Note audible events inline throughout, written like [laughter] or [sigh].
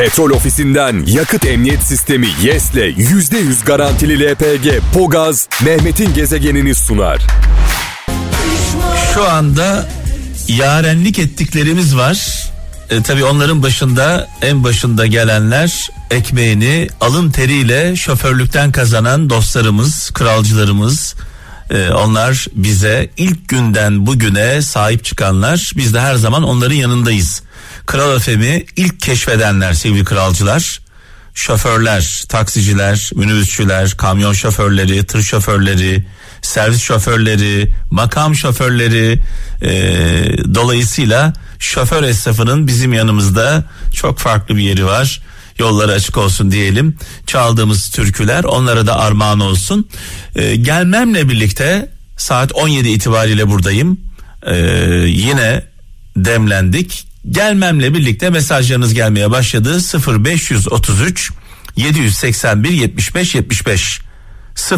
Petrol ofisinden yakıt emniyet sistemi YES'le %100 garantili LPG Pogaz Mehmet'in gezegenini sunar. Şu anda yarenlik ettiklerimiz var. E, tabii onların başında en başında gelenler ekmeğini alın teriyle şoförlükten kazanan dostlarımız, kralcılarımız. E, onlar bize ilk günden bugüne sahip çıkanlar. Biz de her zaman onların yanındayız. Kral Efem'i ilk keşfedenler sevgili kralcılar. Şoförler, taksiciler, minibüsçüler, kamyon şoförleri, tır şoförleri, servis şoförleri, makam şoförleri e, dolayısıyla şoför esnafının bizim yanımızda çok farklı bir yeri var. Yolları açık olsun diyelim. Çaldığımız türküler onlara da armağan olsun. E, gelmemle birlikte saat 17 itibariyle buradayım. E, yine demlendik. Gelmemle birlikte mesajlarınız gelmeye başladı. 0533 781 75 75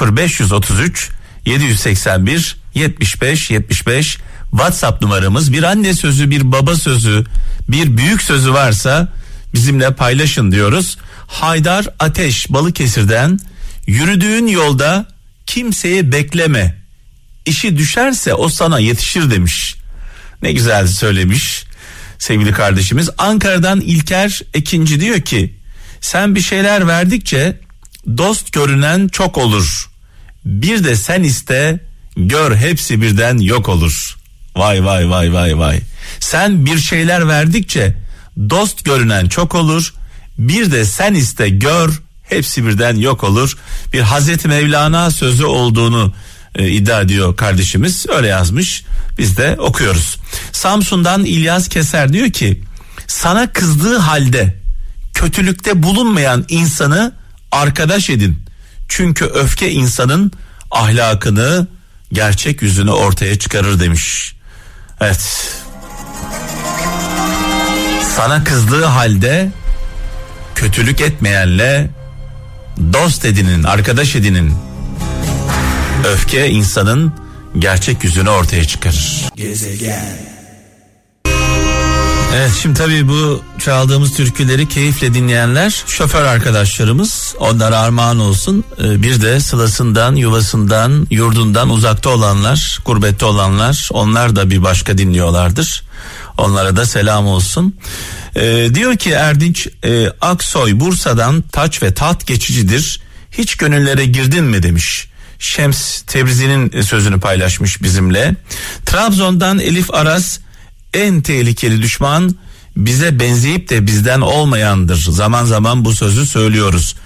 0533 781 75 75 WhatsApp numaramız bir anne sözü bir baba sözü bir büyük sözü varsa bizimle paylaşın diyoruz. Haydar Ateş Balıkesir'den yürüdüğün yolda kimseyi bekleme. İşi düşerse o sana yetişir demiş. Ne güzel söylemiş sevgili kardeşimiz. Ankara'dan İlker Ekinci diyor ki sen bir şeyler verdikçe dost görünen çok olur. Bir de sen iste gör hepsi birden yok olur. Vay vay vay vay vay. Sen bir şeyler verdikçe dost görünen çok olur. Bir de sen iste gör hepsi birden yok olur. Bir Hazreti Mevlana sözü olduğunu e, iddia ediyor kardeşimiz. Öyle yazmış. Biz de okuyoruz. Samsun'dan İlyas Keser diyor ki sana kızdığı halde kötülükte bulunmayan insanı arkadaş edin. Çünkü öfke insanın ahlakını, gerçek yüzünü ortaya çıkarır demiş. Evet. Sana kızdığı halde kötülük etmeyenle dost edinin, arkadaş edinin. Öfke insanın gerçek yüzünü ortaya çıkarır. Gezegen. Evet şimdi tabii bu çaldığımız türküleri keyifle dinleyenler şoför arkadaşlarımız onlara armağan olsun. Ee, bir de sılasından, yuvasından, yurdundan uzakta olanlar, gurbette olanlar onlar da bir başka dinliyorlardır. Onlara da selam olsun. Ee, diyor ki Erdinç e, Aksoy Bursa'dan taç ve tat geçicidir. Hiç gönüllere girdin mi demiş. Şems Tebrizi'nin sözünü paylaşmış bizimle. Trabzon'dan Elif Aras en tehlikeli düşman bize benzeyip de bizden olmayandır. Zaman zaman bu sözü söylüyoruz.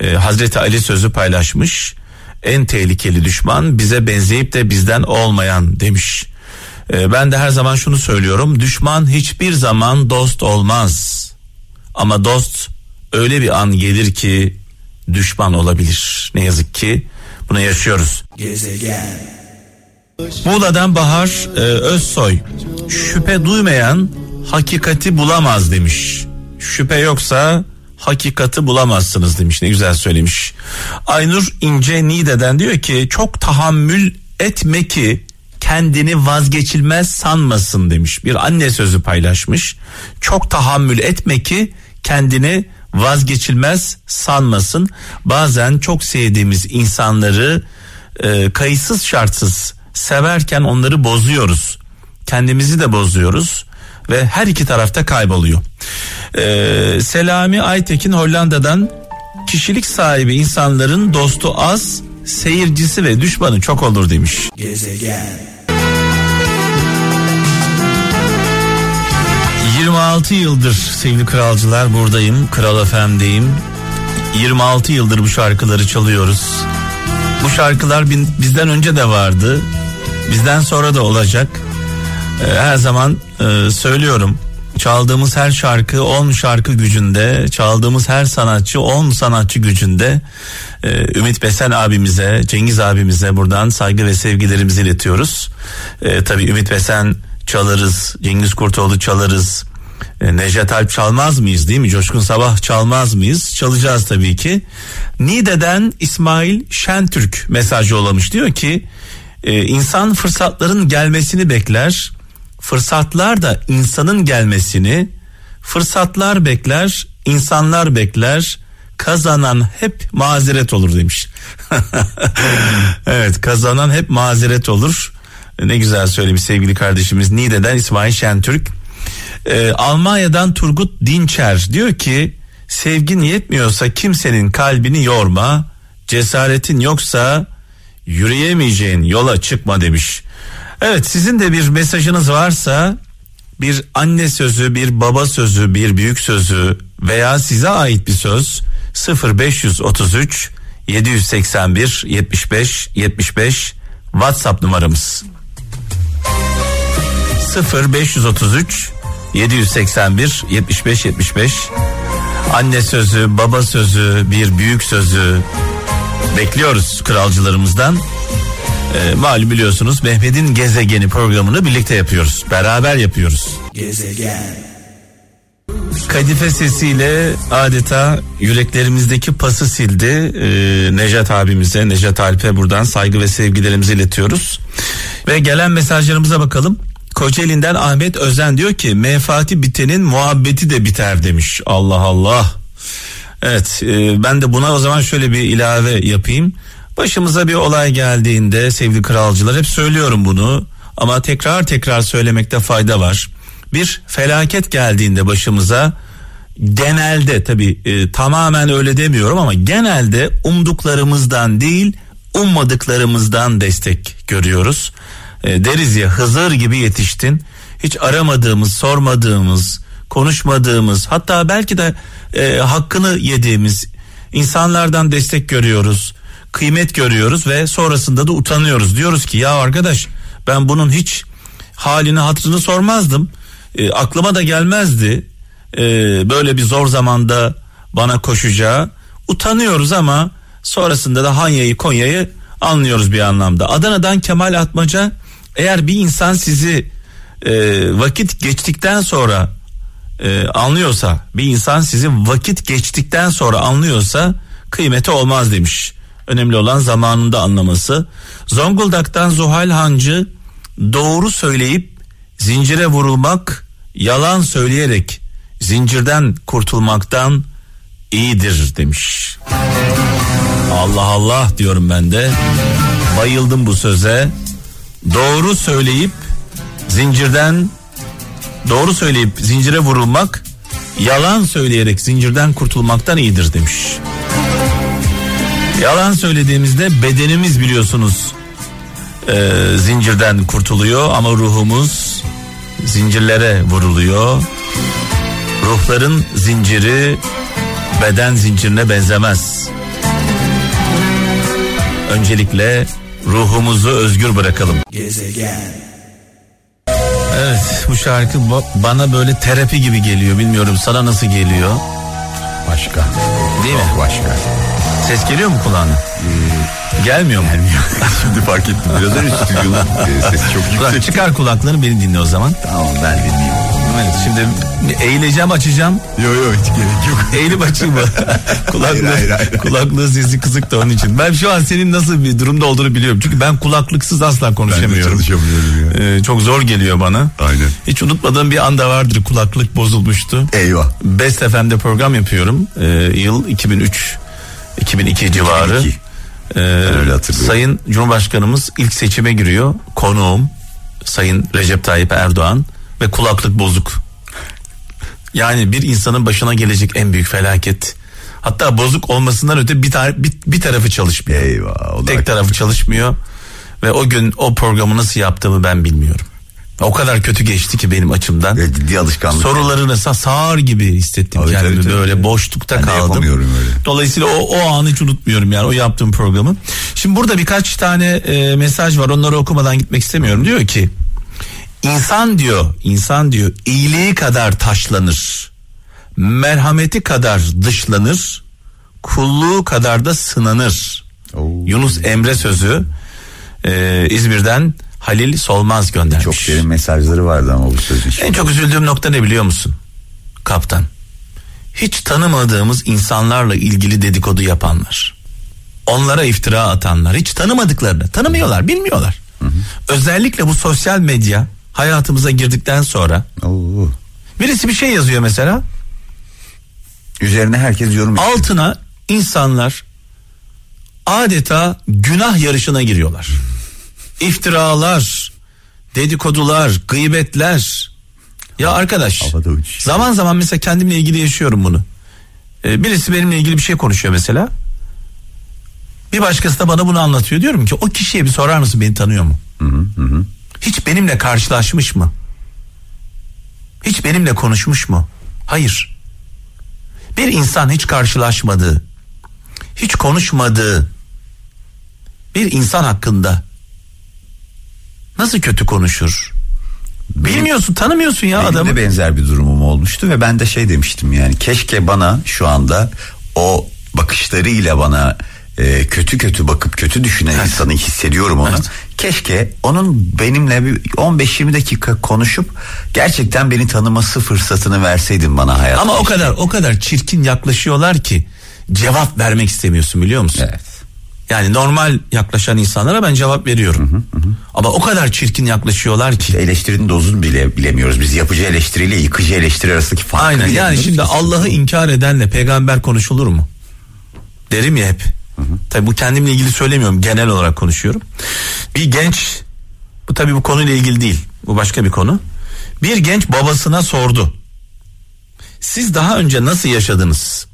Ee, Hazreti Ali sözü paylaşmış. En tehlikeli düşman bize benzeyip de bizden olmayan demiş. Ee, ben de her zaman şunu söylüyorum. Düşman hiçbir zaman dost olmaz. Ama dost öyle bir an gelir ki düşman olabilir. Ne yazık ki bunu yaşıyoruz. Gezegen Muğla'dan Bahar e, Özsoy şüphe duymayan hakikati bulamaz demiş. Şüphe yoksa hakikati bulamazsınız demiş ne güzel söylemiş. Aynur İnce Nide'den diyor ki çok tahammül etme ki kendini vazgeçilmez sanmasın demiş. Bir anne sözü paylaşmış. Çok tahammül etme ki kendini vazgeçilmez sanmasın. Bazen çok sevdiğimiz insanları e, kayıtsız şartsız severken onları bozuyoruz. Kendimizi de bozuyoruz ve her iki tarafta kayboluyor. Ee, Selami Aytekin Hollanda'dan kişilik sahibi insanların dostu az, seyircisi ve düşmanı çok olur demiş. Gezegen. 26 yıldır sevgili kralcılar buradayım. Kral FM'deyim. 26 yıldır bu şarkıları çalıyoruz. Bu şarkılar bizden önce de vardı. Bizden sonra da olacak. Ee, her zaman e, söylüyorum. Çaldığımız her şarkı 10 şarkı gücünde, çaldığımız her sanatçı 10 sanatçı gücünde. Ee, Ümit Besen abimize, Cengiz abimize buradan saygı ve sevgilerimizi iletiyoruz. Ee, tabii Ümit Besen çalarız, Cengiz Kurtoğlu çalarız. Ee, Necdet Alp çalmaz mıyız değil mi? Coşkun Sabah çalmaz mıyız? Çalacağız tabii ki. Nide'den İsmail Şentürk mesajı yollamış. Diyor ki e, insan fırsatların gelmesini bekler. Fırsatlar da insanın gelmesini, fırsatlar bekler, insanlar bekler kazanan hep mazeret olur demiş. [laughs] evet kazanan hep mazeret olur. Ne güzel söylemiş sevgili kardeşimiz Niğde'den İsmail Şentürk. Ee, Almanya'dan Turgut Dinçer diyor ki sevgin yetmiyorsa kimsenin kalbini yorma. Cesaretin yoksa yürüyemeyeceğin yola çıkma demiş. Evet sizin de bir mesajınız varsa bir anne sözü, bir baba sözü, bir büyük sözü veya size ait bir söz 0533 781 75 75 WhatsApp numaramız. 0533 781 75 75 Anne sözü, baba sözü, bir büyük sözü bekliyoruz kralcılarımızdan. Ee, malum biliyorsunuz Mehmet'in gezegeni programını birlikte yapıyoruz. Beraber yapıyoruz. Gezegen. Kadife sesiyle adeta yüreklerimizdeki pası sildi. Ee, Nejat abimize, Nejat Alp'e buradan saygı ve sevgilerimizi iletiyoruz. Ve gelen mesajlarımıza bakalım. Kocaeli'nden Ahmet Özen diyor ki menfaati bitenin muhabbeti de biter demiş. Allah Allah. Evet e, ben de buna o zaman şöyle bir ilave yapayım. Başımıza bir olay geldiğinde sevgili kralcılar hep söylüyorum bunu ama tekrar tekrar söylemekte fayda var. Bir felaket geldiğinde başımıza genelde tabi e, tamamen öyle demiyorum ama genelde umduklarımızdan değil ummadıklarımızdan destek görüyoruz. E, deriz ya Hızır gibi yetiştin. Hiç aramadığımız, sormadığımız, konuşmadığımız hatta belki de e, hakkını yediğimiz insanlardan destek görüyoruz kıymet görüyoruz ve sonrasında da utanıyoruz. Diyoruz ki ya arkadaş ben bunun hiç halini hatırını sormazdım. E, aklıma da gelmezdi e, böyle bir zor zamanda bana koşacağı. Utanıyoruz ama sonrasında da Hanya'yı Konya'yı anlıyoruz bir anlamda. Adana'dan Kemal Atmaca eğer bir insan sizi e, vakit geçtikten sonra e, anlıyorsa bir insan sizi vakit geçtikten sonra anlıyorsa kıymeti olmaz demiş. Önemli olan zamanında anlaması. Zonguldak'tan Zuhal Hancı doğru söyleyip zincire vurulmak yalan söyleyerek zincirden kurtulmaktan iyidir demiş. Allah Allah diyorum ben de. Bayıldım bu söze. Doğru söyleyip zincirden doğru söyleyip zincire vurulmak yalan söyleyerek zincirden kurtulmaktan iyidir demiş. Yalan söylediğimizde bedenimiz biliyorsunuz e, zincirden kurtuluyor ama ruhumuz zincirlere vuruluyor. Ruhların zinciri beden zincirine benzemez. Öncelikle ruhumuzu özgür bırakalım. Gezegen. Evet bu şarkı bana böyle terapi gibi geliyor. Bilmiyorum sana nasıl geliyor? Başka. Değil mi? Başka. Ses geliyor mu kulağına? Ee, Gelmiyor mu? Gelmiyor. [laughs] [laughs] Şimdi fark ettim. Biraz önce stüdyonun e, sesi çok yüksek. Çıkar kulaklarını beni dinle o zaman. Tamam ben dinleyeyim. Evet, şimdi eğileceğim açacağım. Yok yok hiç gerek yok. Eğilip açayım mı? kulaklığı, [laughs] hayır, hayır, hayır. kulaklığı sesi kısık da onun için. Ben şu an senin nasıl bir durumda olduğunu biliyorum. Çünkü ben kulaklıksız asla konuşamıyorum. Ben de çalışamıyorum ya. Ee, çok zor geliyor bana. Aynen. Hiç unutmadığım bir anda vardır kulaklık bozulmuştu. Eyvah. Best FM'de program yapıyorum. Ee, yıl 2003 2002 civarı. 2002. Ee, öyle Sayın Cumhurbaşkanımız ilk seçime giriyor. Konuğum Sayın Recep Tayyip Erdoğan ve kulaklık bozuk. Yani bir insanın başına gelecek en büyük felaket. Hatta bozuk olmasından öte bir, tar- bir, bir tarafı çalışmıyor. Eyvah. Tek tarafı çalışmıyor. Ve o gün o programı nasıl yaptığımı ben bilmiyorum. O kadar kötü geçti ki benim açımdan. Evet, ciddi alışkanlık. Sorularını sağır gibi hissettim evet, kendimi evet, böyle evet. boşlukta ben kaldım. öyle. Dolayısıyla o, o anı hiç unutmuyorum yani o yaptığım programı. Şimdi burada birkaç tane e, mesaj var onları okumadan gitmek istemiyorum. Diyor ki insan diyor insan diyor iyiliği kadar taşlanır. Merhameti kadar dışlanır. Kulluğu kadar da sınanır. Oo. Yunus Emre sözü e, İzmir'den Halil Solmaz göndermiş. Çok derin mesajları vardı ama bu sözün. En çok üzüldüğüm nokta ne biliyor musun? Kaptan. Hiç tanımadığımız insanlarla ilgili dedikodu yapanlar. Onlara iftira atanlar. Hiç tanımadıklarını. Tanımıyorlar, bilmiyorlar. Hı hı. Özellikle bu sosyal medya hayatımıza girdikten sonra. Oo. Birisi bir şey yazıyor mesela. Üzerine herkes yorum yapıyor. Altına insanlar adeta günah yarışına giriyorlar. İftiralar, dedikodular, gıybetler. Ya arkadaş zaman zaman mesela kendimle ilgili yaşıyorum bunu. Ee, birisi benimle ilgili bir şey konuşuyor mesela. Bir başkası da bana bunu anlatıyor. Diyorum ki o kişiye bir sorar mısın beni tanıyor mu? Hiç benimle karşılaşmış mı? Hiç benimle konuşmuş mu? Hayır. Bir insan hiç karşılaşmadığı, hiç konuşmadığı bir insan hakkında nasıl kötü konuşur? Bilmiyorsun, tanımıyorsun ya Benim adamı. de benzer bir durumum olmuştu ve ben de şey demiştim yani keşke bana şu anda o bakışlarıyla bana e, kötü kötü bakıp kötü düşünen insanı hissediyorum onu. Evet. Keşke onun benimle bir 15-20 dakika konuşup gerçekten beni tanıması fırsatını verseydin bana hayatım. Ama o kadar o kadar çirkin yaklaşıyorlar ki cevap vermek istemiyorsun biliyor musun? Evet. Yani normal yaklaşan insanlara ben cevap veriyorum. Ama o kadar çirkin yaklaşıyorlar ki. Eleştirinin dozunu bile bilemiyoruz. Biz yapıcı eleştiriyle yıkıcı eleştiri arasındaki farkı Aynen yani şimdi. Allah'ı inkar edenle peygamber konuşulur mu? Derim ya hep. Tabi bu kendimle ilgili söylemiyorum genel olarak konuşuyorum. Bir genç bu tabi bu konuyla ilgili değil bu başka bir konu. Bir genç babasına sordu. Siz daha önce nasıl yaşadınız?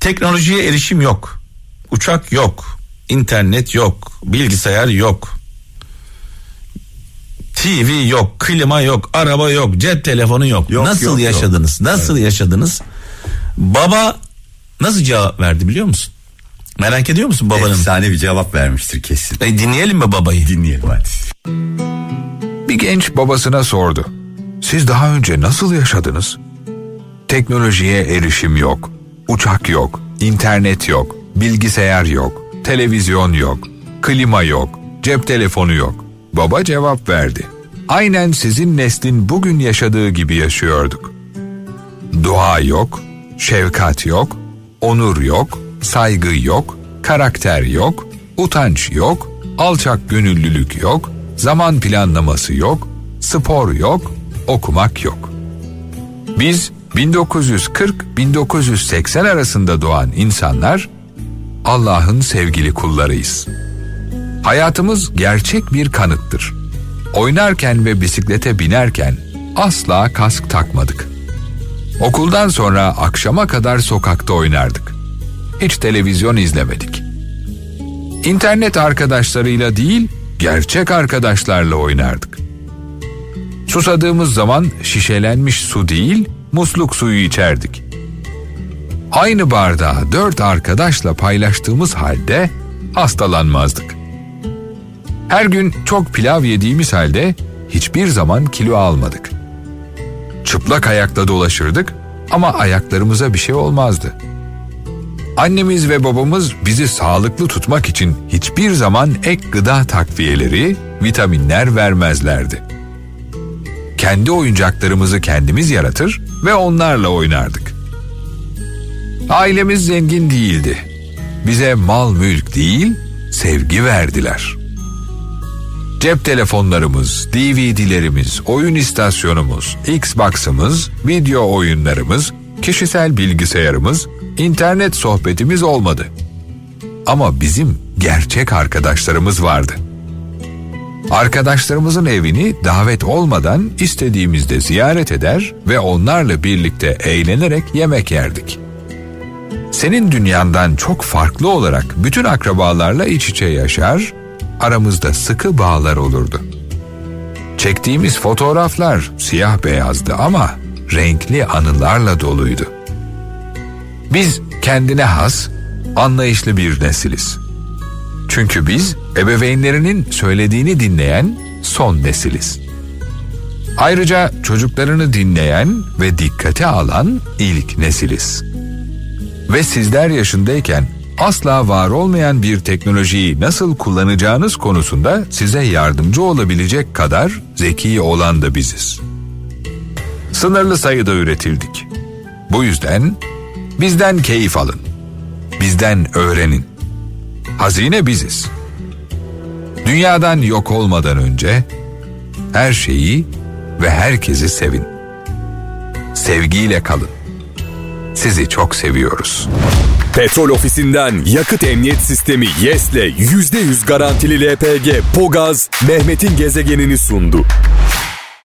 Teknolojiye erişim yok. Uçak yok. internet yok. Bilgisayar yok. TV yok, klima yok, araba yok, cep telefonu yok. Yok, nasıl yok, yok. yaşadınız? Nasıl yaşadınız? Baba nasıl cevap verdi biliyor musun? Merak ediyor musun babanın? Efsane bir cevap vermiştir kesin. E, dinleyelim mi babayı? Dinleyelim hadi. Bir genç babasına sordu. Siz daha önce nasıl yaşadınız? Teknolojiye erişim yok, uçak yok, internet yok, bilgisayar yok, televizyon yok, klima yok, cep telefonu yok. Baba cevap verdi. Aynen sizin neslin bugün yaşadığı gibi yaşıyorduk. Dua yok, şefkat yok, onur yok, saygı yok, karakter yok, utanç yok, alçak gönüllülük yok, zaman planlaması yok, spor yok, okumak yok. Biz 1940-1980 arasında doğan insanlar Allah'ın sevgili kullarıyız. Hayatımız gerçek bir kanıttır. Oynarken ve bisiklete binerken asla kask takmadık. Okuldan sonra akşama kadar sokakta oynardık. Hiç televizyon izlemedik. İnternet arkadaşlarıyla değil, gerçek arkadaşlarla oynardık. Susadığımız zaman şişelenmiş su değil, musluk suyu içerdik. Aynı bardağı dört arkadaşla paylaştığımız halde hastalanmazdık. Her gün çok pilav yediğimiz halde hiçbir zaman kilo almadık. Çıplak ayakla dolaşırdık ama ayaklarımıza bir şey olmazdı. Annemiz ve babamız bizi sağlıklı tutmak için hiçbir zaman ek gıda takviyeleri, vitaminler vermezlerdi. Kendi oyuncaklarımızı kendimiz yaratır ve onlarla oynardık. Ailemiz zengin değildi. Bize mal mülk değil, sevgi verdiler. Cep telefonlarımız, DVD'lerimiz, oyun istasyonumuz, Xbox'ımız, video oyunlarımız, kişisel bilgisayarımız, internet sohbetimiz olmadı. Ama bizim gerçek arkadaşlarımız vardı. Arkadaşlarımızın evini davet olmadan istediğimizde ziyaret eder ve onlarla birlikte eğlenerek yemek yerdik. Senin dünyandan çok farklı olarak bütün akrabalarla iç içe yaşar, aramızda sıkı bağlar olurdu. Çektiğimiz fotoğraflar siyah beyazdı ama renkli anılarla doluydu. Biz kendine has, anlayışlı bir nesiliz. Çünkü biz ebeveynlerinin söylediğini dinleyen son nesiliz. Ayrıca çocuklarını dinleyen ve dikkate alan ilk nesiliz. Ve sizler yaşındayken asla var olmayan bir teknolojiyi nasıl kullanacağınız konusunda size yardımcı olabilecek kadar zeki olan da biziz. Sınırlı sayıda üretildik. Bu yüzden bizden keyif alın. Bizden öğrenin. Hazine biziz. Dünyadan yok olmadan önce her şeyi ve herkesi sevin. Sevgiyle kalın. Sizi çok seviyoruz. Petrol ofisinden yakıt emniyet sistemi YES'le %100 garantili LPG Pogaz Mehmet'in gezegenini sundu.